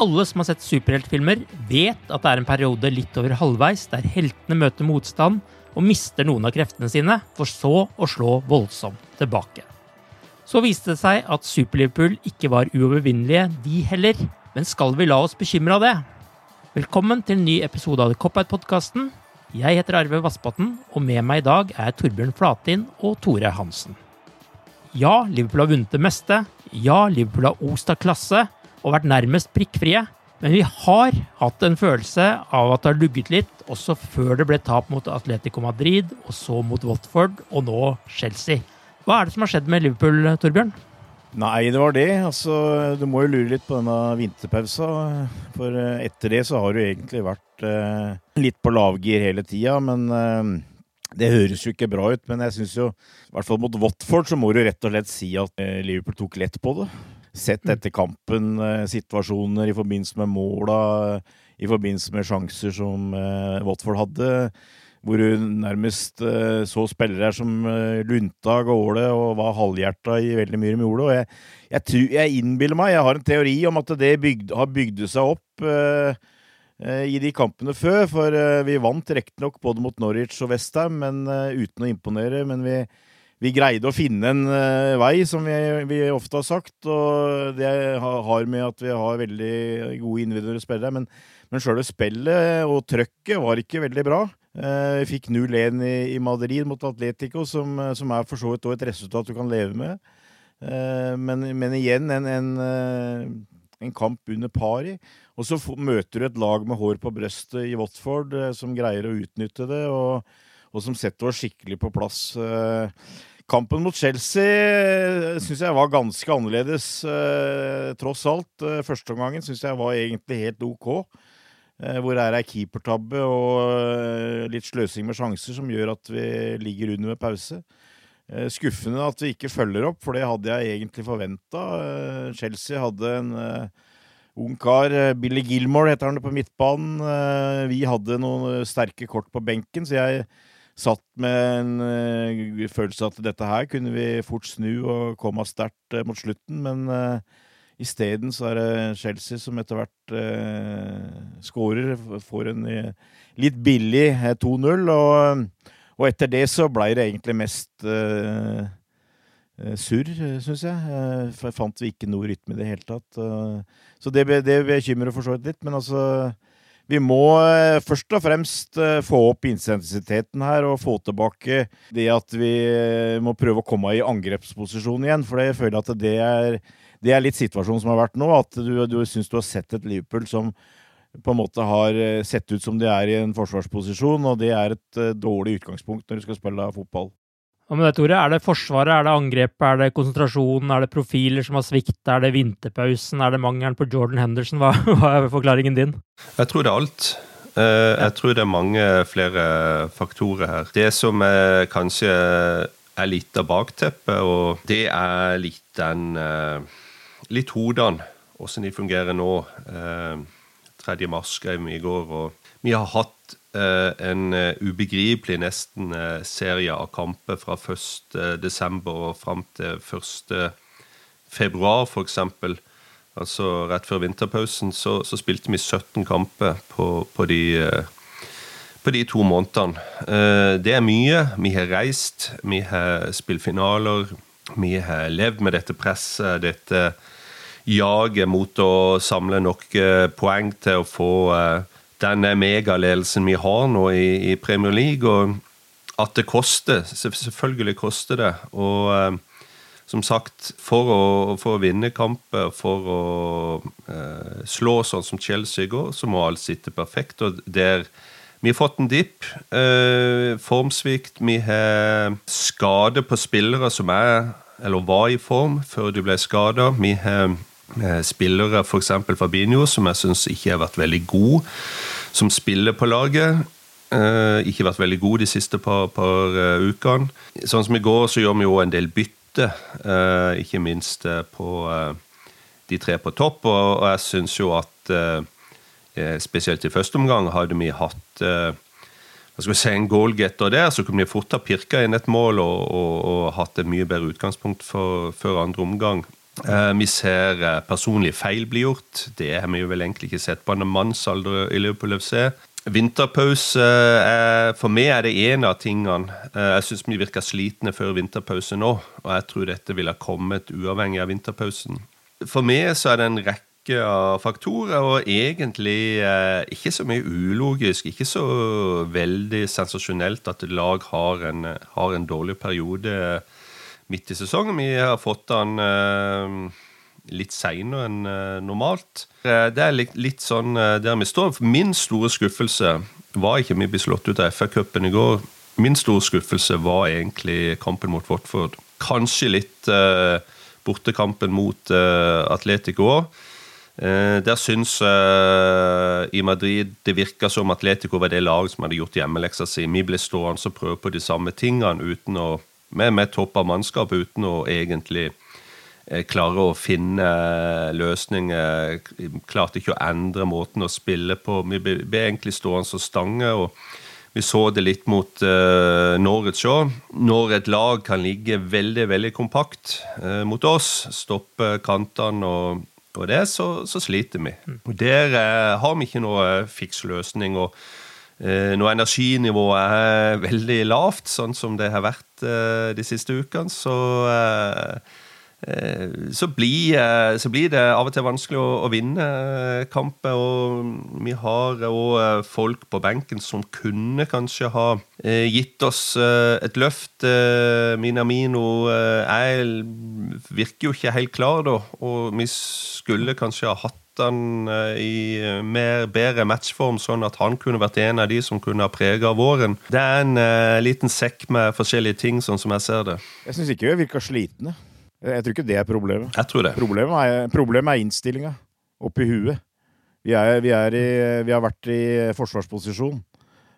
Alle som har sett superheltfilmer, vet at det er en periode litt over halvveis der heltene møter motstand og mister noen av kreftene sine, for så å slå voldsomt tilbake. Så viste det seg at Super-Liverpool ikke var uovervinnelige, de heller. Men skal vi la oss bekymre av det? Velkommen til en ny episode av The Cop-Out-podkasten. Jeg heter Arve Vassbotn, og med meg i dag er Torbjørn Flatin og Tore Hansen. Ja, Liverpool har vunnet det meste. Ja, Liverpool har ost av klasse og vært nærmest prikkfrie. Men vi har hatt en følelse av at det har lugget litt, også før det ble tap mot Atletico Madrid, og så mot Watford, og nå Chelsea. Hva er det som har skjedd med Liverpool, Torbjørn? Nei, det var det. Altså, du må jo lure litt på denne vinterpausa. For eh, etter det så har du egentlig vært eh, litt på lavgir hele tida. Men eh, det høres jo ikke bra ut. Men jeg syns jo, i hvert fall mot Watford, så må du rett og slett si at eh, Liverpool tok lett på det. Sett etter kampen, eh, situasjoner i forbindelse med måla, i forbindelse med sjanser som eh, Watford hadde hvor du nærmest uh, så spillere som Lundtag og Åle og var halvhjerta i veldig mye de gjorde. Og jeg, jeg, tror, jeg innbiller meg, jeg har en teori om at det bygde, har bygd seg opp eh, i de kampene før. For vi vant riktignok både mot Norwich og Westham, men uten å imponere. Men vi, vi greide å finne en vei, som vi, vi, ofte har sagt. Og det har med at vi har veldig gode individuelle spillere. Men, men sjøle spillet og trøkket var ikke veldig bra. Vi fikk 0-1 i, i, Madrid mot Atletico, som, som er for så vidt et resultat du kan leve med. Men, men igjen en, en, en, kamp under pari. Og så møter du et lag med hår på brøstet i Watford som greier å utnytte det, og, og som setter oss skikkelig på plass. Kampen mot Chelsea syns jeg var ganske annerledes, tross alt. Førsteomgangen syns jeg var egentlig helt ok. Hvor er ei keepertabbe og litt sløsing med sjanser som gjør at vi ligger under med pause. Skuffende at vi ikke følger opp, for det hadde jeg egentlig forventa. Chelsea hadde en ung kar, Billy Gilmore heter han på midtbanen. Vi hadde noen sterke kort på benken, så jeg satt med en følelse at dette her kunne vi fort snu og komme sterkt mot slutten, men Isteden så er det Chelsea som etter hvert uh, skårer. Får en litt billig 2-0. Og, og, etter det så blei det egentlig mest uh, surr, syns jeg. For jeg fant vi ikke noe rytme i det hele tatt. Så det, det bekymrer for så vidt litt. Men altså vi må først og fremst få opp intensiteten her og få tilbake det at vi må prøve å komme i angrepsposisjon igjen. For jeg føler at det er det er litt situasjonen som har vært nå. At du, du syns du har sett et Liverpool som på en måte har eh, sett ut som de er i en forsvarsposisjon, og det er et dårlig utgangspunkt når du skal spille fotball. Hva med det, Tore? Er det Forsvaret, er det angrepet, er det konsentrasjonen, er det profiler som har svikta, er det vinterpausen, er det mangelen på Jordan Henderson? Hva, hva er forklaringen din? Jeg tror det er alt. Eh, jeg tror det er mange flere faktorer her. Det som er kanskje er litt av bakteppet, og det er litt den Litt hodene, åssen de fungerer nå. 3. mars skrev vi i går. og Vi har hatt eh, en uh, ubegripelig nesten uh, serie av kamper fra 1. desember og fram til 1. februar, f.eks. Altså rett før vinterpausen så, så, spilte vi 17 kamper på, på, de, på de to månedene. Det er mye. Vi har reist, vi har spilt finaler, vi har levd med dette presset, dette jaget mot å samle nok eh, poeng til å få eh, den megaledelsen vi har nå i, i, Premier League. Og at det koster. Selvfølgelig koster det. Og eh, som sagt, for å, for å vinne kamper, for å eh, slå sånn som Chelsea går, så må alt sitte perfekt. Og der vi har fått en dipp. Eh, formsvikt. Vi har skade på spillere som er, eller var i form før de ble skada. Vi har spillere, f.eks. Fabinho, som jeg syns ikke har vært veldig god som spiller på laget. Eh, ikke vært veldig god de siste par, par uh, ukene. Sånn som i går, så gjør vi jo en del bytte, ikke minst på de tre på topp. Og jeg syns jo at spesielt i første omgang hadde vi hatt hva skal vi si, en goalgetter der, så kunne vi fort ha pirka inn et mål og, og, og hatt et mye bedre utgangspunkt for, før andre omgang. Eh, vi ser eh, personlige feil bli gjort. Det har vi jo vel egentlig ikke sett på en mannsalder i Liverpool FC. Vinterpause er, For meg er det en av tingene. Eh, jeg syns vi virker slitne før vinterpause nå, og jeg tror dette ville kommet uavhengig av vinterpausen. For meg så er det en rekke av faktorer, og egentlig ikke så mye ulogisk. Ikke så veldig sensasjonelt at lag har en, har en dårlig periode midt i sesongen. Vi har fått han eh, litt seinere enn eh, normalt. Uh, det er litt, litt sånn der vi står. Min store skuffelse var ikke vi ble slått ut av FA-cupen i går. Min store skuffelse var egentlig kampen mot Watford. Kanskje litt bortekampen mot Atletico òg. Der syns i Madrid det virka som Atletico var det laget som hadde gjort hjemmeleksa si. Vi ble stående og prøve på de samme tingene uten å med, med topp av mannskap uten å egentlig eh, klare å finne eh, løsninger. Klarte ikke å endre måten å spille på. Vi ble, ble egentlig stående som stange. og vi så det litt mot uh, Norwich òg. Når et lag kan ligge veldig veldig kompakt uh, mot oss, stoppe kantene og, og det, så, så, sliter vi. Mm. Og Der uh, har vi ikke noe fiks løsning. og Eh, når energinivået er veldig lavt, sånn som det har vært eh, de siste ukene, så, eh, så, blir, så blir det av og til vanskelig å, å vinne kamper. Og vi har òg folk på benken som kunne kanskje ha gitt oss et løft. Minamino er, virker jo ikke helt klar, da, og vi skulle kanskje ha hatt han eh, i eh, mer, bedre matchform, sånn at han kunne vært en av de som kunne ha prega våren. Det er en uh, liten sekk med forskjellige ting, sånn som jeg ser det. Jeg syns ikke vi virka slitne. Jeg tror ikke det er problemet. Jeg tror det. Problemet er, problemet er innstillinga oppi huet. Vi, er, vi, er i, vi har vært i forsvarsposisjon.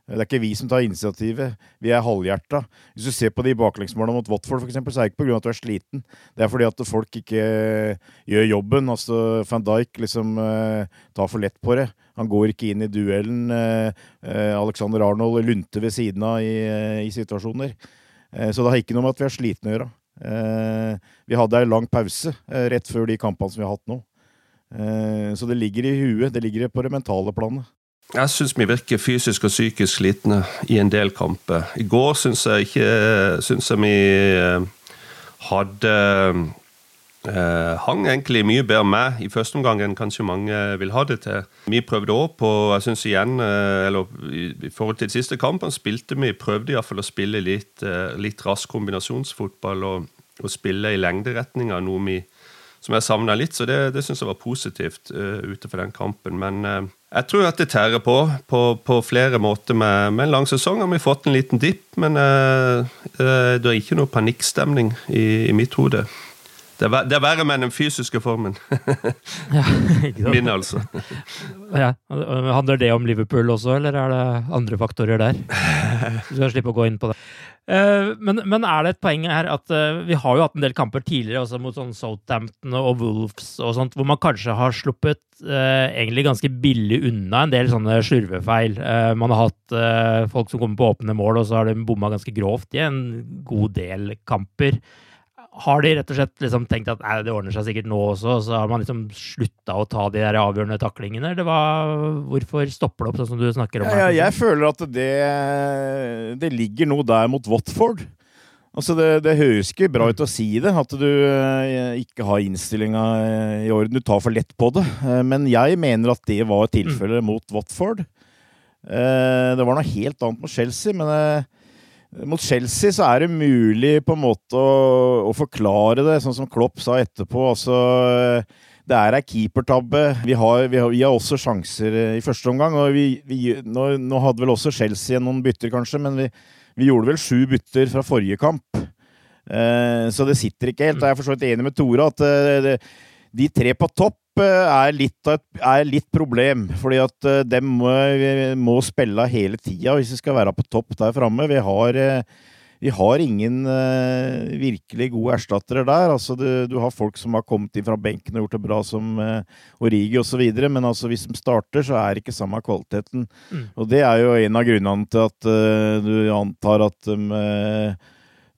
Det er ikke vi som tar initiativet. Vi er halvhjerta. Hvis du ser på de baklengsmålene mot Watford, for eksempel, så er det ikke pga. at du er sliten. Det er fordi at folk ikke gjør jobben. Altså, Van Dijk liksom uh, tar for lett på det. Han går ikke inn i duellen. Uh, uh, Alexander Arnold lunter ved siden av i, i situasjoner. så det har ikke noe med at vi er slitne å gjøre. vi hadde ei lang pause rett før de kampene som vi har hatt nå. så det ligger i huet. Det ligger på det mentale planet. Jeg syns vi virker fysisk og psykisk slitne i en del kamper. I går syns jeg ikke synes jeg vi eh, hadde eh, hang egentlig mye bedre med i første omgang enn kanskje mange vil ha det til. Vi prøvde òg på jeg synes igjen, eh, eller I forhold til de siste kampene spilte vi prøvde iallfall å spille litt, litt rask kombinasjonsfotball og, og spille i lengderetninger, noe vi som jeg savna litt. Så det, det syns jeg var positivt uh, ute for den kampen. Men uh, jeg tror at det tærer på på, på flere måter med, med, en lang sesong. Har vi fått en liten dipp, men uh, det er ikke noe panikkstemning i, i mitt hode. Det er, det er verre med den fysiske formen. ja, Min, altså. ja. Handler det om Liverpool også, eller er det andre faktorer der? Du skal slippe å gå inn på det. Eh, men, men, er det et poeng her at uh, vi har jo hatt en del kamper tidligere også mot sånn Southampton og Wolves og sånt, hvor man kanskje har sluppet eh, egentlig ganske billig unna en del sånne slurvefeil. Eh, man har hatt folk som kommer på åpne mål, og så har de bomma ganske grovt i en god del kamper har de rett og slett liksom tenkt at nei, det ordner seg sikkert nå også, og så har man liksom slutta å ta de der avgjørende taklingene? Eller hvorfor stopper det opp, sånn som du snakker om? Ja, ja, jeg føler at det, det ligger noe der mot Watford. Altså det, det, høres ikke bra ut å si det, at du eh, ikke har innstillinga i orden. Du tar for lett på det. Eh, men jeg mener at det var tilfellet mm. mot Watford. Eh, det var noe helt annet mot Chelsea, men mot Chelsea så er det mulig på en måte å, å forklare det, sånn som Klopp sa etterpå. Altså, det er ei keepertabbe. Vi har, vi, vi har, også sjanser i første omgang. og vi, vi, nå, nå, hadde vel også Chelsea noen bytter, kanskje, men vi, gjorde vel sju bytter fra forrige kamp. Eh, så det sitter ikke helt. Jeg er for så vidt enig med Tore at eh, de tre på topp er litt, er litt problem. Fordi at de må, må spille hele tida hvis vi skal være på topp der framme. Vi har eh, vi har ingen virkelig gode erstattere der. Altså, du, du, har folk som har kommet inn fra benken og gjort det bra, som Origi osv., men altså, hvis de starter, så er det ikke samme kvaliteten. Mm. Og det er jo en av grunnene til at du antar at de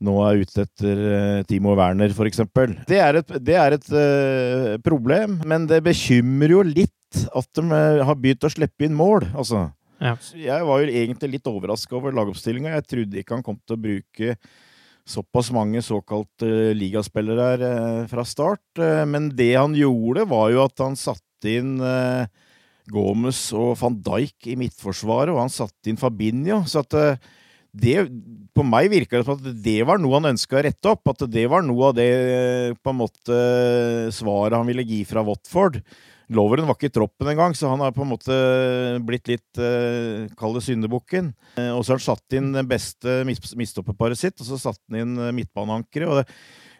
nå er ute etter uh, Timo Werner, f.eks. Det er et, det er et uh, problem, men det bekymrer jo litt at de uh, har begynt å slippe inn mål. Altså. Ja. Jeg var jo egentlig litt overraska over lagoppstillinga. Jeg trodde ikke han kom til å bruke såpass mange såkalte ligaspillere her fra start. Men det han gjorde, var jo at han satte inn Gomez og van Dijk i midtforsvaret, og han satte inn Fabinho. Så at det, på meg virka det som at det var noe han ønska å rette opp. At det var noe av det på en måte svaret han ville gi fra Watford. Loveren var ikke i troppen engang, så han har på en måte blitt litt uh, Kall det syndebukken. Uh, og så har han satt inn det beste mistoppeparet sitt, og så satte han inn uh, midtbaneankeret.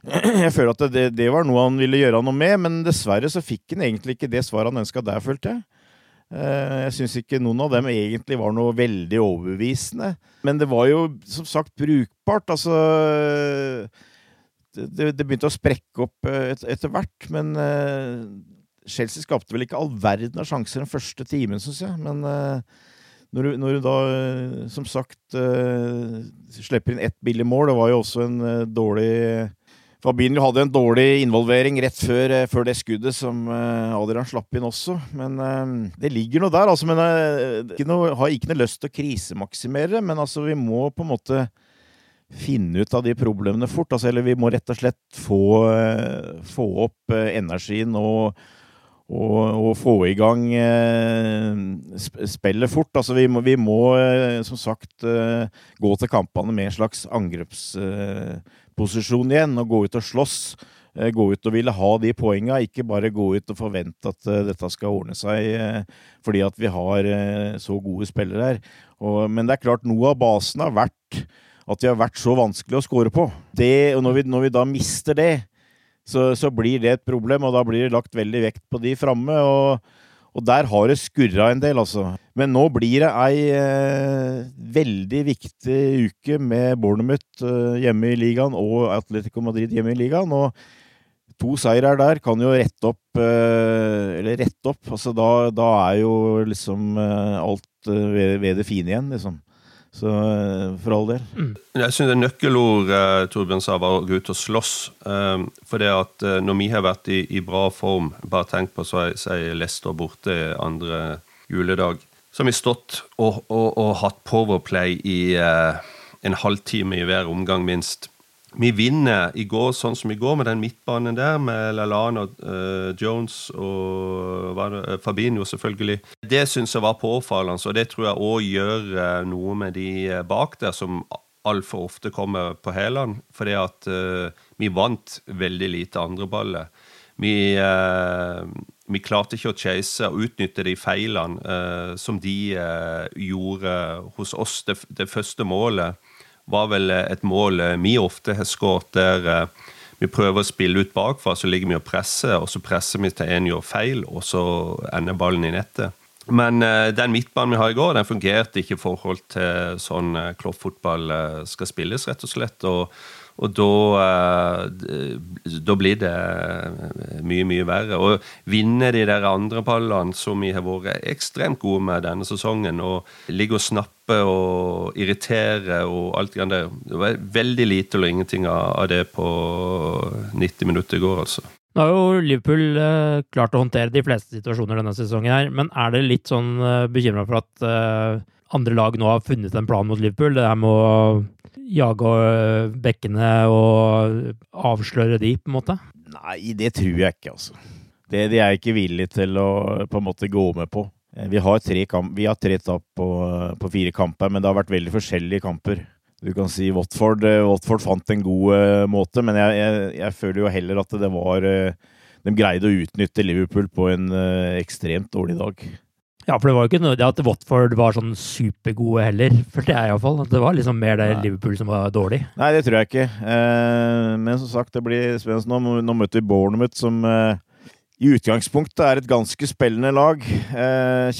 Jeg føler at det, det, var noe han ville gjøre noe med, men dessverre så fikk han egentlig ikke det svaret han ønska der, følte jeg. Eh, jeg syns ikke noen av dem egentlig var noe veldig overbevisende. Men det var jo som sagt brukbart. Altså Det, det begynte å sprekke opp eh, et, etter hvert, men uh, Chelsea skapte vel ikke all verden av sjanser den første timen, syns jeg. Men uh, når, du, når, du, da, som sagt, uh, slipper inn ett billig mål Det var jo også en dårlig Fabinho hadde en dårlig involvering rett før, eh, før det skuddet som uh, Adrian slapp inn også. Men uh, det ligger noe der, altså. Men jeg har ikke noe lyst til å krisemaksimere. Men altså, vi må på en måte finne ut av de problemene fort. Altså, eller vi må rett og slett få, få opp energien og, og, få i gang spillet fort. Altså, vi må, vi må som sagt gå til kampene med en slags angrepsposisjon igjen og gå ut og slåss. Eh, gå ut og ville ha de poenga, ikke bare gå ut og forvente at dette skal ordne seg fordi at vi har så gode spillere her. Men det er klart, noe av basen har vært at de har vært så vanskelig å score på. Det, og når vi, når vi, da mister det, så, så, blir det et problem, og da blir det lagt veldig vekt på de framme. Og, og der har det skurra en del, altså. Men nå blir det ei eh, veldig viktig uke med Bournemouth eh, hjemme i ligaen og Atletico Madrid hjemme i ligaen. Og to seirer der kan jo rette opp eh, Eller rette opp. Altså da, da er jo liksom eh, alt eh, ved, ved, det fine igjen, liksom. Så eh, for all del. Mm. Jeg syns det nøkkelord eh, Torbjørn sa, var å gå ut og slåss. Eh, for det at eh, når vi har vært i, i bra form, bare tenk på så jeg Leicester borte andre juledag, så har vi stått og, og, og hatt Powerplay i uh, en halvtime i hver omgang, minst vi vinner i går sånn som i går, med den midtbanen der, med Lalana, uh, Jones og det, uh, Fabinho, selvfølgelig. Det syns jeg var påfallende, og det tror jeg òg gjør uh, noe med de bak der, som altfor ofte kommer på hælene. Fordi at vi vant veldig lite andre baller. vi, vi klarte ikke å chase og utnytte de feilene som de gjorde hos oss. Det, det, første målet var vel et mål vi ofte har skåret der vi prøver å spille ut bakfra, så ligger vi og presser, og så presser vi til en gjør feil, og så ender ballen i nettet. Men uh, den midtbanen vi har i går, den fungerte ikke i forhold til sånn uh, kloppfotball uh, skal spilles, rett og slett. Og, og da, da blir det mye, mye verre. Å vinne de der andre ballene som vi har vært ekstremt gode med denne sesongen, og ligge og snappe og irritere og alt det der Det var veldig lite eller ingenting av det på 90 minutter i går, altså. Nå har jo Liverpool uh, klart å håndtere de fleste situasjoner denne sesongen, her, men er det litt sånn uh, bekymra for at uh, andre lag nå har funnet en plan mot Liverpool? Det her med å jage bekkene og avsløre de, på en måte? Nei, det tror jeg ikke, altså. Det de er ikke villig til å på en måte gå med på. Vi har tre, kamp, vi har tre tap på, på fire kamper, men det har vært veldig forskjellige kamper du kan si Watford, eh, Watford fant en god uh, måte, men jeg, jeg, jeg, føler jo heller at det var uh, De greide å utnytte Liverpool på en ekstremt dårlig dag. Ja, for det var jo ikke noe at Watford var sånn supergode heller, følte jeg iallfall. Det var liksom mer det Liverpool som var dårlig. Nei, det tror jeg ikke. men som sagt, det blir spennende nå. Nå møter vi Bournemouth, som i utgangspunktet er et ganske spillende lag.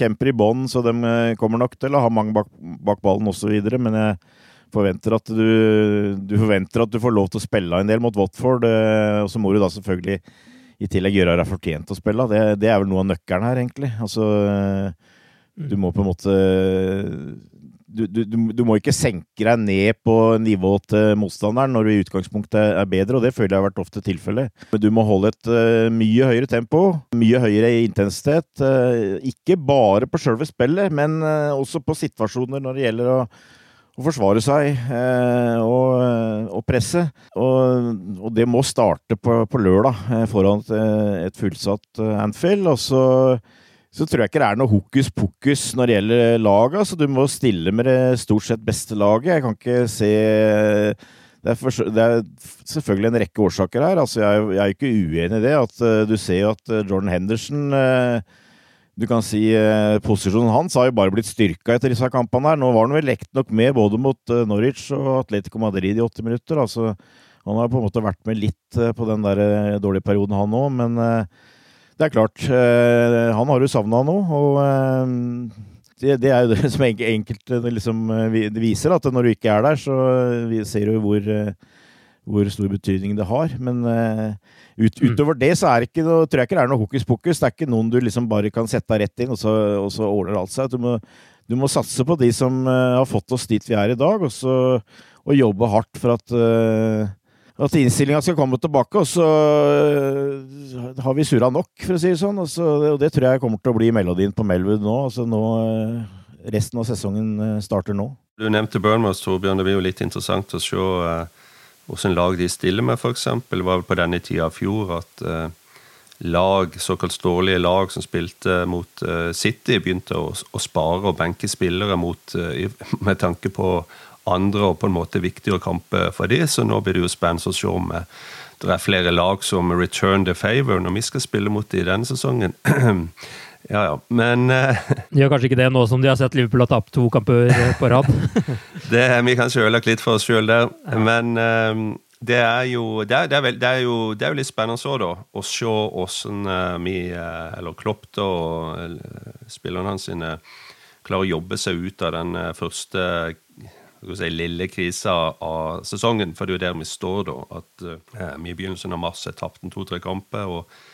kjemper i bånn, så de kommer nok til å ha mange bak, bak ballen osv. Men jeg forventer at du, du, forventer at du får lov til å spille en del mot Watford. Eh, og så må du da selvfølgelig i tillegg gjøre deg fortjent til å spille. Det, det, er vel noe av nøkkelen her, egentlig. Altså, mm. du må på en måte du, du, du, må ikke senke deg ned på nivået til motstanderen når du i utgangspunktet er bedre, og det føler jeg har vært ofte tilfellet. Men du må holde et uh, mye høyere tempo, mye høyere intensitet. Uh, ikke bare på sjølve spillet, men uh, også på situasjoner når det gjelder å å forsvare seg eh, og, og, presse. Og, og, det må starte på, på lørdag eh, foran et, et fullsatt eh, Anfield. Og så, så, tror jeg ikke det er noe hokus pokus når det gjelder laget. så du må stille med det stort sett beste laget. Jeg kan ikke se det er, for, det er, selvfølgelig en rekke årsaker her. Altså, jeg, jeg er ikke uenig i det. At, du ser jo at Jordan Henderson uh, du kan si eh, Posisjonen hans har jo bare blitt styrka etter disse kampene. her. Nå var han vel lekt nok med både mot eh, Norwich og Atletico Madrid i 80 minutter. altså Han har på en måte vært med litt eh, på den der eh, dårlige perioden, han òg. Men eh, det er klart, eh, han har jo savna noe. og det, det, er jo det som enkelte liksom, viser, at når du ikke er der, så ser du hvor, hvor stor betydning det har. Men ut, mm. utover det så er det ikke tror jeg ikke det er noe hokus pokus. Det er ikke noen du liksom bare kan sette deg rett inn, og så, og så ordner alt seg. Du må, du må, satse på de som uh, har fått oss dit vi er i dag, og, så, og jobbe hardt for at uh, at innstillinga skal komme tilbake, og så har vi surra nok, for å si det sånn. Og, så, og, det tror jeg kommer til å bli melodien på Melwood nå. Altså nå resten av sesongen starter nå. Du nevnte Burnmouth, Torbjørn. Det blir jo litt interessant å se Åssen lag de stiller med, f.eks. Det var vel på denne tida av fjor at uh, lag, såkalt dårlige lag som spilte mot uh, City, begynte å, spare og benke spillere mot, uh, med tanke på andre og på en måte viktigere kamper for de, så nå blir det jo spennende å se om det er flere lag som return the favor når vi skal spille mot de denne sesongen. Ja, ja, men uh, De gjør kanskje ikke det nå som de har sett Liverpool ha tapt to kamper eh, på rad? det, vi kanskje ødelagt litt for oss sjøl der, ja. men uh, det, er jo, det, er, det, er vel, det, er jo, det er jo litt spennende så, da, å se åssen uh, vi, eller Klopp da, og spillerne hans sine, klarer å jobbe seg ut av den første si, lille krisa av sesongen. For det er jo der vi står, da. At vi i begynnelsen av mars har tapt to-tre kamper. og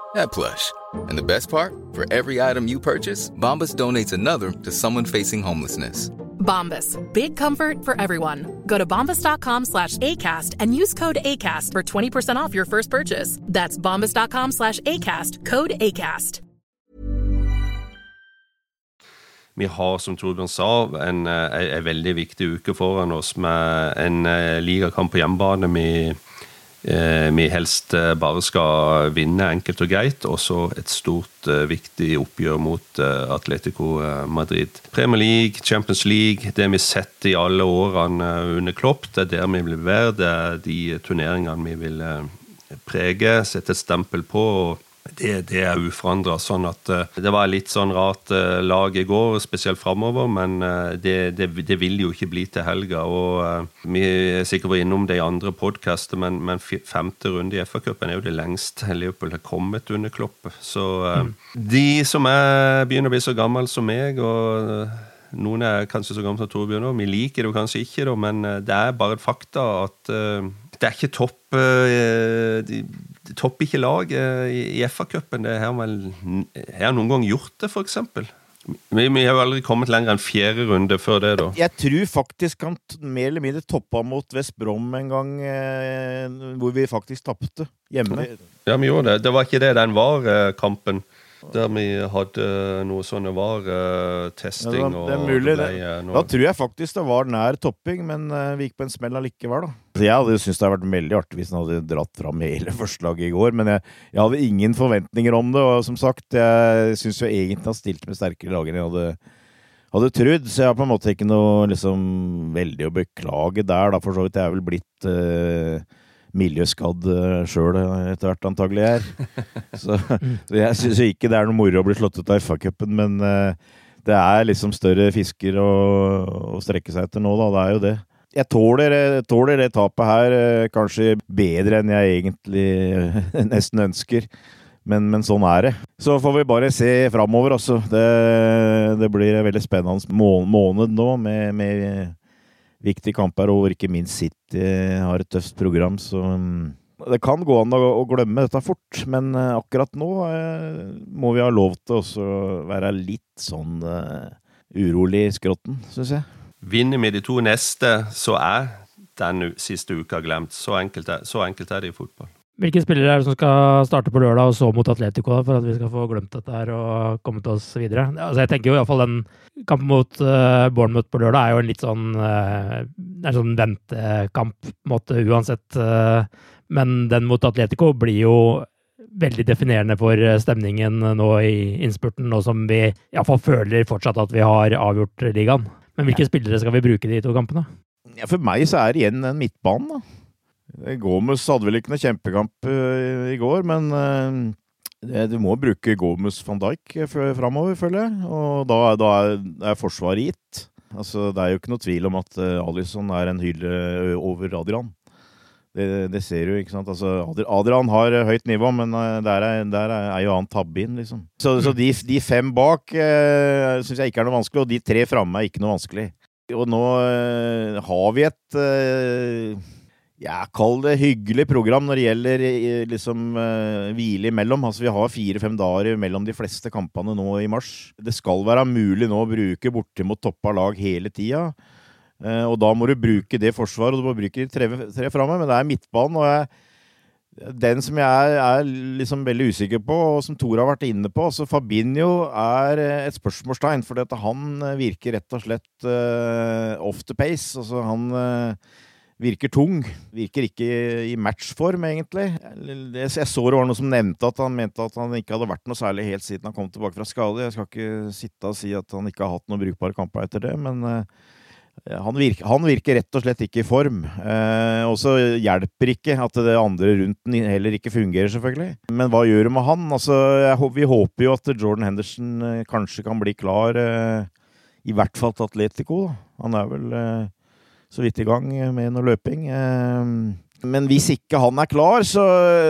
that plush. And the best part? For every item you purchase, Bombas donates another to someone facing homelessness. Bombas. Big comfort for everyone. Go to bombas.com slash ACAST and use code ACAST for 20% off your first purchase. That's bombas.com slash ACAST. Code ACAST. Vi har, som Torbjørn sa, en, eh, en, en veldig viktig uke foran oss med en eh, ligakamp på hjemmebane. Vi, eh, vi helst eh, bare skal vinne enkelt og greit, og så et stort, eh, viktig oppgjør mot eh, Atletico eh, Madrid. Premier League, Champions League, det vi har sett i alle årene eh, under Klopp, det er der vi vil være. Det er de turneringene vi vil eh, prege, sette et stempel på. og det, det er uforandra. Sånn at eh, det var litt sånn rart eh, lag i går, spesielt framover, men eh, det, det, det vil jo ikke bli til helga. Og vi er sikkert vært innom det i andre podkaster, men, men femte runde i FA-cupen er jo det lengste Liverpool har kommet under Klopp. Så mm. de som er, begynner å bli så gammel som meg, og noen er kanskje så gamle som Torbjørn òg, vi liker det kanskje ikke, men det er bare et fakta at det er ikke topp de topper ikke lag eh, i, i FA-cupen. Det har vel har noen gang gjort det, f.eks. Vi, vi har jo aldri kommet lenger enn fjerde runde før det, da. Jeg tror faktisk han mer eller mindre toppa mot West Brom en gang, eh, hvor vi faktisk tapte hjemme. Ja, vi gjorde det. Det var ikke det den var, eh, kampen. Der vi hadde noe sånne var eh, testing Ja, det, og det er det Det. noe- Da tror jeg faktisk det var nær topping, men eh, vi gikk på en smell allikevel, da. Så jeg hadde syntes det hadde vært veldig artig hvis han hadde dratt fram hele forslaget i går, men jeg, jeg hadde ingen forventninger om det, og som sagt, jeg syns jo egentlig han stilte med sterkere lag enn jeg hadde, hadde trodd, så jeg har på en måte ikke noe liksom veldig å beklage der, da, for så vidt. Jeg er vel blitt eh, miljøskadd uh, sjøl etter hvert, antagelig er. Så, så jeg syns ikke det er noe moro å bli slått ut av FA-cupen, men eh, det er liksom større fisker å, å strekke seg etter nå, da. Det er jo det. Jeg tåler, jeg tåler det tapet her eh, kanskje bedre enn jeg egentlig eh, nesten ønsker. Men, men sånn er det. Så får vi bare se framover, altså. Det, det blir en veldig spennende måned nå med, med viktige kamper, og ikke minst City har et tøft program. Så mm, Det kan gå an å, glemme dette fort, men eh, akkurat nå eh, må vi ha lov til å være litt sånn eh, urolig i skrotten, syns jeg. Vinner vi de to neste, så er den siste uka glemt. Så enkelt er, så enkelt er det i fotball. Hvilke spillere er det som skal starte på lørdag og så mot Atletico, for at vi skal få glemt dette her og komme til oss videre? Altså, jeg tenker jo iallfall den kampen mot uh, Bournemouth på lørdag er jo en litt sånn uh, en sånn ventekamp, på måte, uansett. Uh, men den mot Atletico blir jo veldig definerende for stemningen nå i innspurten, nå som vi iallfall føler fortsatt at vi har avgjort ligaen. Men hvilke spillere skal vi bruke de to kampene? Ja, for meg så er det igjen en midtbane, da. Gomez hadde vel ikke noe kjempekamp uh, i går, men uh, du må bruke Gomez van Dijk framover, føler jeg. Og da, da er, forsvaret gitt. Altså, det er jo ikke noe tvil om at Alison er en hylle over Adrian. Det, det, ser du, ikke sant. Altså, Adrian har høyt nivå, men der er, der er, jo han tabbe inn, liksom. Så, så de, de, fem bak eh, syns jeg ikke er noe vanskelig, og de tre framme er ikke noe vanskelig. Og nå eh, har vi et uh, ja, kall det hyggelig program når det gjelder eh, liksom uh, hvile imellom. Altså, vi har fire-fem dager mellom de fleste kampene nå i mars. Det skal være mulig nå å bruke bortimot toppa lag hele tida. Uh, og da må du bruke det forsvaret, og du må bruke de tre, tre framme. Men det er midtbanen, og jeg, den som jeg er, er liksom veldig usikker på, og som Tor har vært inne på altså Fabinho er et spørsmålstegn, for han virker rett og slett uh, off the pace. Altså, han virker tung. Virker ikke i matchform, egentlig. Jeg så det var noe som nevnte at han mente at han ikke hadde vært noe særlig helt siden han kom tilbake fra skade. Jeg skal ikke sitte og si at han ikke har hatt noen brukbare kamper etter det, men uh, han, virker, han, virker, rett og slett ikke i form. Eh, og så hjelper ikke at det andre rundt den heller ikke fungerer, selvfølgelig. Men hva gjør du med han? Altså, jeg, vi håper jo at Jordan Henderson uh, kanskje kan bli klar, i hvert fall til Atletico. Da. Han er vel så vidt i gang med noe løping. Eh, men hvis ikke han er klar, så,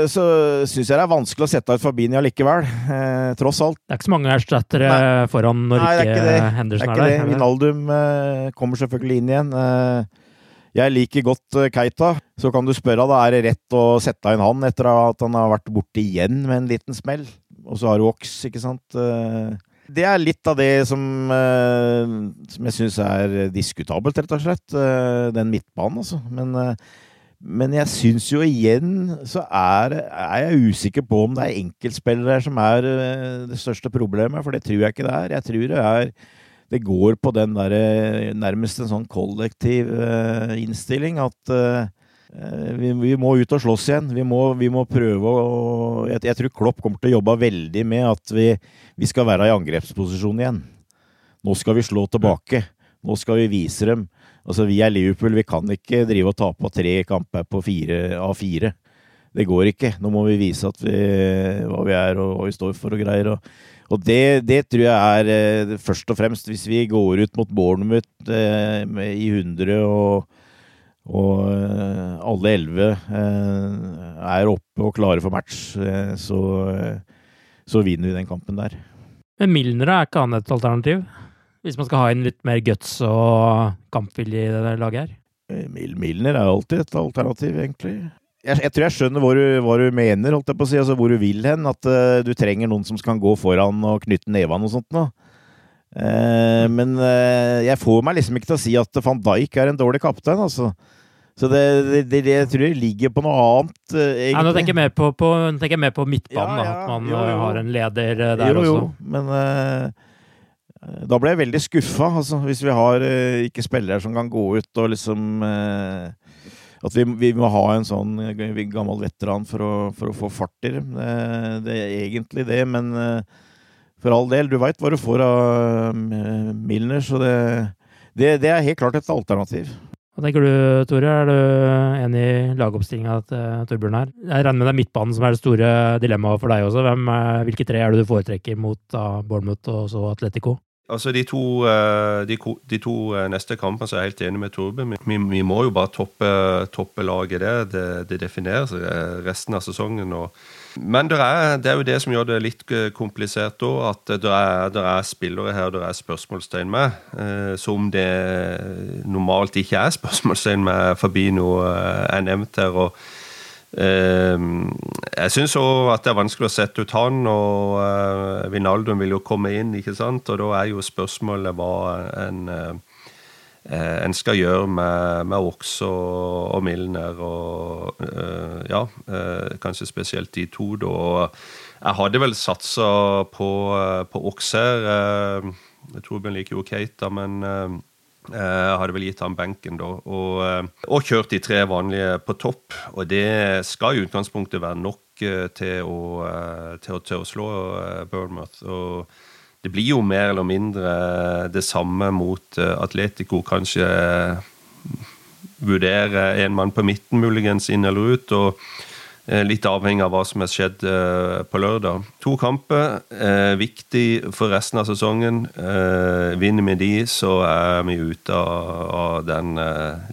så syns jeg det er vanskelig å sette ut Fabinia likevel. Eh, tross alt. Det er ikke så mange erstattere foran når Nei, ikke, ikke Henderson er, ikke er der. Vinaldum eh, kommer selvfølgelig inn igjen. Eh, jeg liker godt eh, Keita. Så kan du spørre da, er det rett å sette inn han etter at han har vært borte igjen med en liten smell. Og så har du Ox, ikke sant. Eh, det er litt av det som, uh, som jeg syns er diskutabelt, rett og slett. Uh, den midtbanen, altså. Men, uh, men jeg syns jo igjen så er, er, jeg usikker på om det er enkeltspillere som er det største problemet, for det tror jeg ikke det er. Jeg tror det er det går på den derre nærmest en sånn kollektiv innstilling at Eh, vi, vi, må ut og slåss igjen. Vi må, vi må prøve å jeg, jeg, tror Klopp kommer til å jobbe veldig med at vi, vi, skal være i angrepsposisjon igjen. Nå skal vi slå tilbake. Nå skal vi vise dem. Altså, vi er Liverpool. Vi kan ikke drive og tape tre kamper på fire av fire. Det går ikke. Nå må vi vise vi, hva vi er og hva vi står for og greier. Og, og det, det, tror jeg er eh, først og fremst hvis vi går ut mot Bournemouth eh, i 100 og og eh, alle elleve eh, er oppe og klare for match, eh, så, så vinner vi den kampen der. Men Milner er ikke han et alternativ? Hvis man skal ha inn litt mer guts og kampvilje i det laget her? Milner er alltid et alternativ, egentlig. Jeg, jeg tror jeg skjønner hva du, hva du, mener, holdt jeg på å si, altså hvor du vil hen. At uh, du trenger noen som kan gå foran og knytte nevene og sånt noe. Uh, men uh, jeg får meg liksom ikke til å si at van Dijk er en dårlig kaptein, altså. Så det, det, det, det, tror jeg ligger på noe annet, uh, egentlig. Nei, nå tenker jeg mer på, på, tenker jeg mer på midtbanen, ja, ja, at man jo, jo. har en leder der jo, jo. også. Men da ble jeg veldig skuffa, altså, hvis vi har ikke spillere som kan gå ut og liksom At vi, vi, må ha en sånn gammel veteran for å, for å få fart i dem. Det, er egentlig det, men for all del, du veit hva du får av uh, Milner, så det, det, det, er helt klart et alternativ. Hva tenker du, Tore? Er du enig i lagoppstillinga til Torbjørn her? Jeg regner med det er midtbanen som er det store dilemmaet for deg også. Hvem, hvilke tre er det du foretrekker mot da, Bournemouth og så Atletico? Altså De to, eh, de, de to eh, neste kampene så er jeg helt enig med Torbjørn. Vi, vi, må jo bare toppe, toppe laget der. Det, det definerer resten av sesongen. og men det er, det er, jo det som gjør det litt eh, komplisert òg, at det er, det er, spillere her det er spørsmålstegn med, eh, som det normalt ikke er spørsmålstegn med Fabino eh, er nevnt her. og eh, jeg syns òg at det er vanskelig å sette ut han, og eh, Vinaldum vil jo komme inn, ikke sant? Og da er jo spørsmålet hva en, eh, en skal gjøre med, med Ox og, og Milner, og eh, ja, eh, kanskje spesielt de to, da. Jeg hadde vel satsa på, eh, på Ox her. Jeg Torbjørn liker jo Keita, men jeg eh, hadde vel gitt ham benken da. Og, eh, og, kjørt de tre vanlige på topp. Og det skal i utgangspunktet være nok eh, til å, til å, til å slå Bournemouth. Og det blir jo mer eller mindre det samme mot Atletico. Kanskje vurdere en mann på midten, muligens, inn eller ut. og Eh, litt avhengig av hva som har skjedd eh, på lørdag. To kamper. Eh, viktig for resten av sesongen. vinner vi de, så er vi ute av, den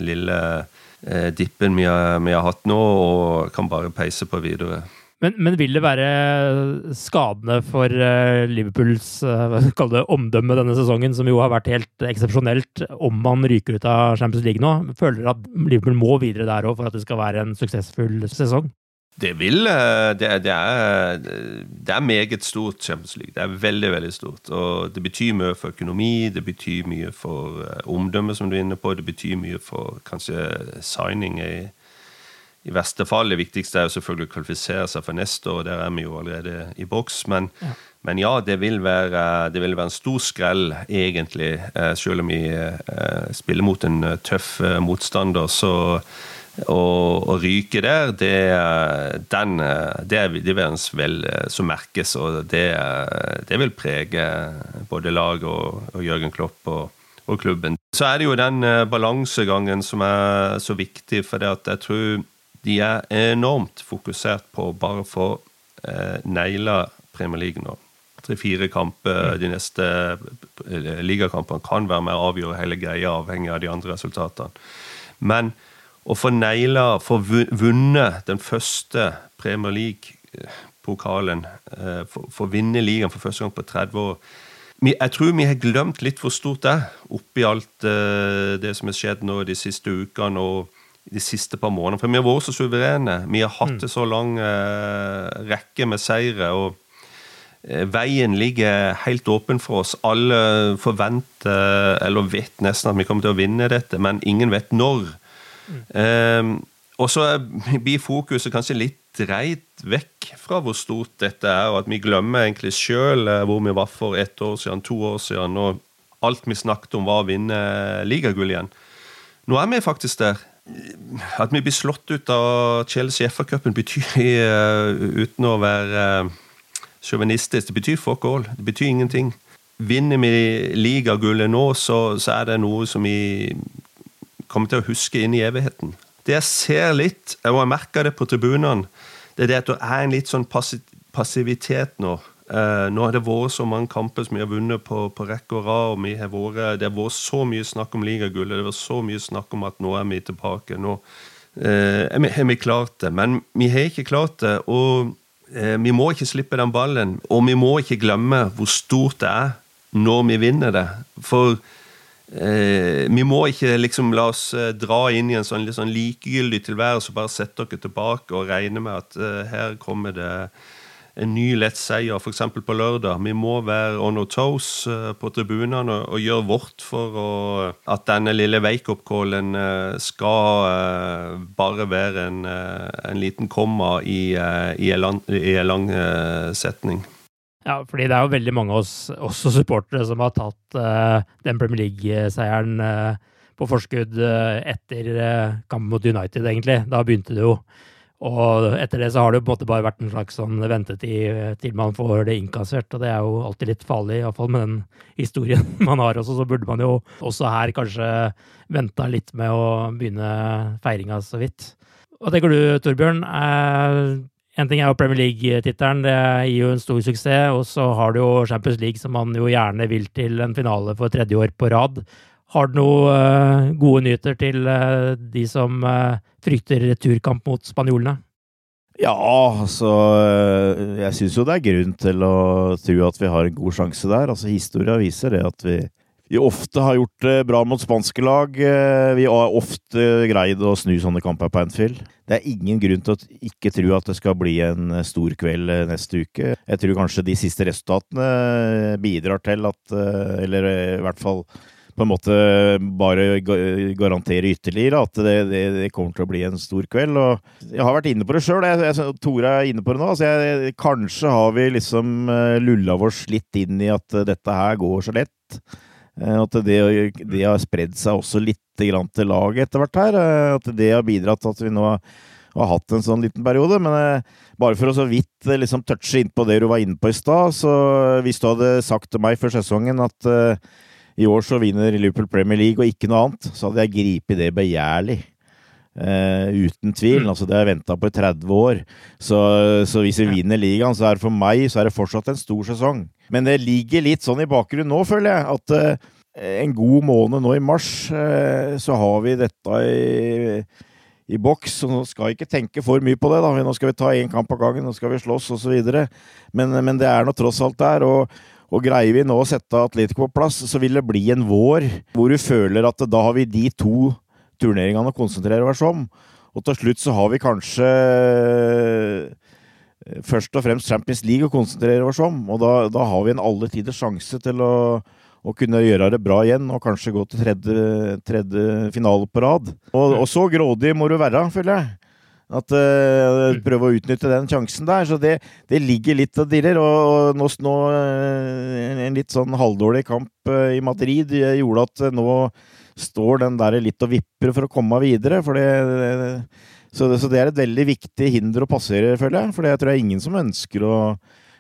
lille dippen vi har, vi har, hatt nå, og kan bare peise på videre. Men, men vil det være skadende for Liverpools det, omdømme denne sesongen, som jo har vært helt eksepsjonelt, om man ryker ut av Champions League nå? Føler dere at Liverpool må videre der òg for at det skal være en suksessfull sesong? Det vil det det, det, er, det er meget stort, Champions League. Det er veldig, veldig stort. Og det betyr mye for økonomi, det betyr mye for omdømme, som du er inne på. Det betyr mye for kanskje signing i, i verste fall. Det viktigste er jo selvfølgelig å kvalifisere seg for neste år, der er vi jo allerede i boks. Men ja, men ja det, vil være, det, vil være, en stor skrell, egentlig. Uh, selv om vi uh, spiller mot en tøff motstander, så å, ryke der, det, den, det, det vil som merkes, og det, det, vil prege både laget og, og Jørgen Klopp og, og, klubben. Så er det jo den eh, balansegangen som er så viktig, for jeg tror de er enormt fokusert på bare å få eh, naila Premier League nå. Tre-fire kamper mm. de neste eh, ligakampene kan være med å avgjøre hele greia, avhengig av de andre resultatene. Men å få naila, få vunnet den første Premier League-pokalen, eh, få vinne ligaen for første gang på 30 år Jeg tror vi har glemt litt hvor stort det er, oppi alt eh, det som har skjedd nå de siste ukene og de siste par månedene. For vi har vært så suverene. Vi har hatt mm. en så lang uh, rekke med seire. og Veien ligger helt åpen for oss. Alle forventer, eller vet nesten at vi kommer til å vinne dette, men ingen vet når. Um, og så blir fokuset kanskje litt dreid vekk fra hvor stort dette er, og at vi glemmer egentlig sjøl eh, hvor vi var for ett år siden, to år siden, og alt vi snakket om, var å vinne ligagull igjen. Nå er vi faktisk der. At vi blir slått ut av Chelsea FA-cupen, betyr, uh, uten å være uh, sjåvinistisk, det betyr fuck all. Det betyr ingenting. Vinner vi ligagullet nå, så, så er det noe som vi kommer til å huske inn i evigheten. Det jeg ser litt, og jeg merker det på tribunene, det er det at det er en litt sånn passivitet nå. Uh, nå har det vært så mange kamper som vi har vunnet på, på rekke og rad. og vært, Det har vært så mye snakk om ligagullet, det vært så mye snakk om at nå er vi tilbake. Nå uh, har vi klart det. Men vi har ikke klart det. Og uh, vi må ikke slippe den ballen. Og vi må ikke glemme hvor stort det er når vi vinner det. For Eh, vi må ikke liksom la oss eh, dra inn i en sånn, sånn likegyldig tilværelse og bare sette dere tilbake og regne med at eh, her kommer det en ny lett seier, f.eks. på lørdag. Vi må være on our toes eh, på tribunene og, gjøre vårt for å, at denne lille wake-up-callen eh, skal eh, bare være en, en liten komma i, i en lang, i en lang setning. Ja, fordi det er jo veldig mange av oss, også supportere, som har tatt uh, den Premier League-seieren uh, på forskudd uh, etter kampen mot United, egentlig. Da begynte det jo. Og etter det så har det jo på en måte bare vært en slags sånn ventetid til man får det innkassert, og det er jo alltid litt farlig, iallfall med den historien man har også. Så burde man jo også her kanskje venta litt med å begynne feiringa så vidt. Hva tenker du, Torbjørn? En ting er jo Premier League-tittelen, det gir jo en stor suksess. Og så har du jo Champions League, som man jo gjerne vil til en finale for tredje år på rad. Har du noen uh, gode nyheter til uh, de som uh, frykter returkamp mot spanjolene? Ja, altså Jeg syns jo det er grunn til å tro at vi har en god sjanse der. Altså Historia viser det at vi, vi ofte har gjort det bra mot spanske lag. Eh, vi har ofte greid å snu sånne kamper på Anfield. Det er ingen grunn til å ikke tro at det skal bli en stor kveld eh, neste uke. Jeg tror kanskje de siste resultatene bidrar til at Eller i hvert fall på en måte bare garantere ytterligere at det, det, det, kommer til å bli en stor kveld. Og jeg har vært inne på det sjøl. Tore er inne på det nå. Altså jeg, kanskje har vi liksom eh, lulla oss litt inn i at dette her går så lett. Eh, at det, det har spredd seg også litt til laget etter hvert her. Eh, at det har bidratt til at vi nå har hatt en sånn liten periode. Men bare for å så vidt liksom touche inn på det du var inne på i stad, så hvis du hadde sagt til meg før sesongen at i år så vinner Liverpool Premier League og ikke noe annet, så hadde jeg gripet det begjærlig. Uh, uten tvil. Mm. altså Det har jeg venta på i 30 år. Så, så, hvis vi vinner ligaen, så er det for meg så er det fortsatt en stor sesong. Men det ligger litt sånn i bakgrunnen nå, føler jeg, at uh, en god måned nå i mars, uh, så har vi dette i, i boks. Og nå skal jeg ikke tenke for mye på det. da, Nå skal vi ta én kamp av gangen, nå skal vi slåss osv. Men, men det er nå tross alt der. og og greier vi nå å sette Atletico på plass, så vil det bli en vår hvor du føler at da har vi de to turneringene å konsentrere oss om. Og til slutt så har vi kanskje eh, først og fremst Champions League å konsentrere oss om. Og da, da har vi en alle tiders sjanse til å, å, kunne gjøre det bra igjen, og kanskje gå til tredje, tredje finale på rad. Og, og så grådig må du være, føler jeg. At uh, Prøve å utnytte den sjansen der. Så det, det ligger litt og dirrer. Og, nå, nå uh, en litt sånn halvdårlig kamp uh, i Madrid gjorde at nå står den der litt og vipper for å komme videre. For det, så, det, så, det, er et veldig viktig hinder å passere, føler jeg. For jeg tror det er ingen som ønsker å,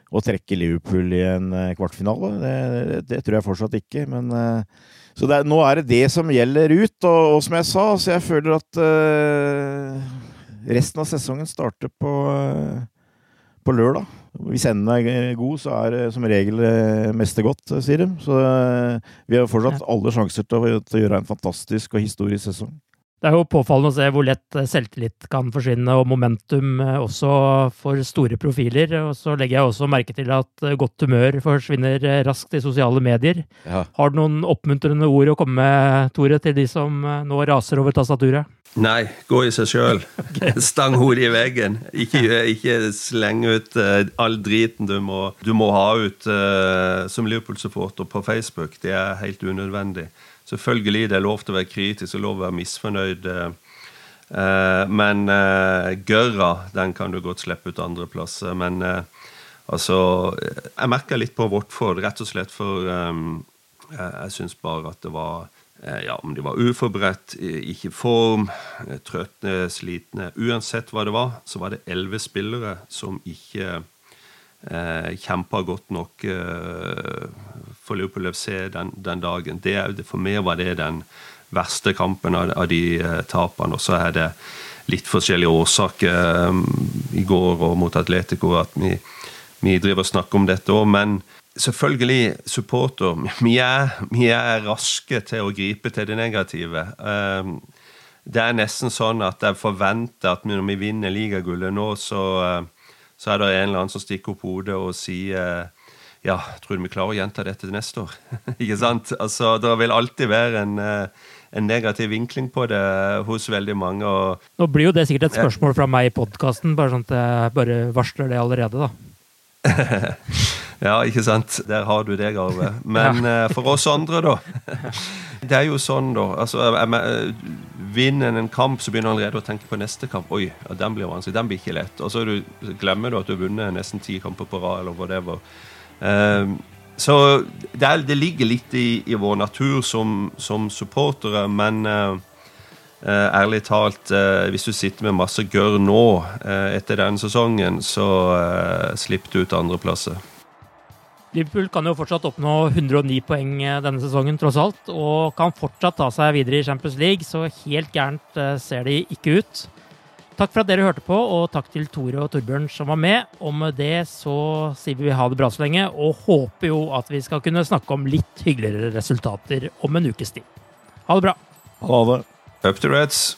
å trekke Liverpool i en kvartfinale. Det, det, tror jeg fortsatt ikke. Men så nå er det det som gjelder ut. Og, og som jeg sa, så jeg føler at Resten av sesongen starter på, eh, på lørdag. Hvis enden er god, så er det som regel eh, meste godt, sier de. Så eh, vi har fortsatt alle sjanser til å, til å gjøre en fantastisk og historisk sesong. Det er jo påfallende å se hvor lett selvtillit kan forsvinne, og momentum også for store profiler. Og så legger jeg også merke til at godt humør forsvinner raskt i sosiale medier. Ja. Har du noen oppmuntrende ord å komme med, Tore, til de som nå raser over tastaturet? Nei, gå i seg sjøl. Stang hodet i veggen. Ikke, ikke sleng ut uh, all driten du må, du må ha ut uh, som Liverpool-supporter på Facebook. Det er helt unødvendig. Selvfølgelig det er lov til å være kritisk og lov til å være misfornøyd. Uh, men gørra, den kan du godt slippe ut andre plasser. Men altså Jeg merka litt på Watford, rett og slett for jeg, syns bare at det var Eh, ja, om de var uforberedt, ikke i form, eh, trøtte, slitne Uansett hva det var, så var det elleve spillere som ikke eh, kjempa godt nok eh, for Liverpool FC den, den dagen. Det, for meg var det den verste kampen av, av de eh, tapene. Og så er det litt forskjellige årsaker um, i går og mot Atletico at vi, vi driver og snakker om dette òg, men selvfølgelig supporter. Vi er, vi er, raske til å gripe til det negative. Um, det er nesten sånn at jeg forventer at når vi vinner ligagullet nå, så, så, er det en eller annen som stikker opp hodet og sier ja, tror du vi klarer å gjenta dette til neste år? ikke sant? Altså, Det vil alltid være en, eh, en, negativ vinkling på det hos veldig mange. Og, Nå blir jo det sikkert et spørsmål fra meg i podkasten, bare sånn at jeg bare varsler det allerede, da. Ja, ikke sant. Der har du det, Arve. Men ja. Eh, for oss andre, da. Det er jo sånn, da. Altså, Vinner en kamp, så begynner du allerede å tenke på neste kamp. Oi, den blir vanskelig. Den blir ikke lett. Og så du, glemmer du at du har vunnet nesten ti kamper på rad, eller whatever. Um, så det, det, ligger litt i, i vår natur som, som supportere, men uh, Uh, ærlig talt, uh, hvis du sitter med masse gørr nå etter denne sesongen, så slipper du ut andreplasser. Liverpool kan jo fortsatt oppnå 109 poeng eh, denne sesongen, tross alt, og kan fortsatt ta seg videre i Champions League, så helt gærent eh, ser de ikke ut. Takk for at dere hørte på, og takk til Tore og Torbjørn som var med. Og med det så sier vi ha det bra så lenge, og håper jo at vi skal kunne snakke om litt hyggeligere resultater om en ukes tid. Ha det bra. Ha det. Up to Reds.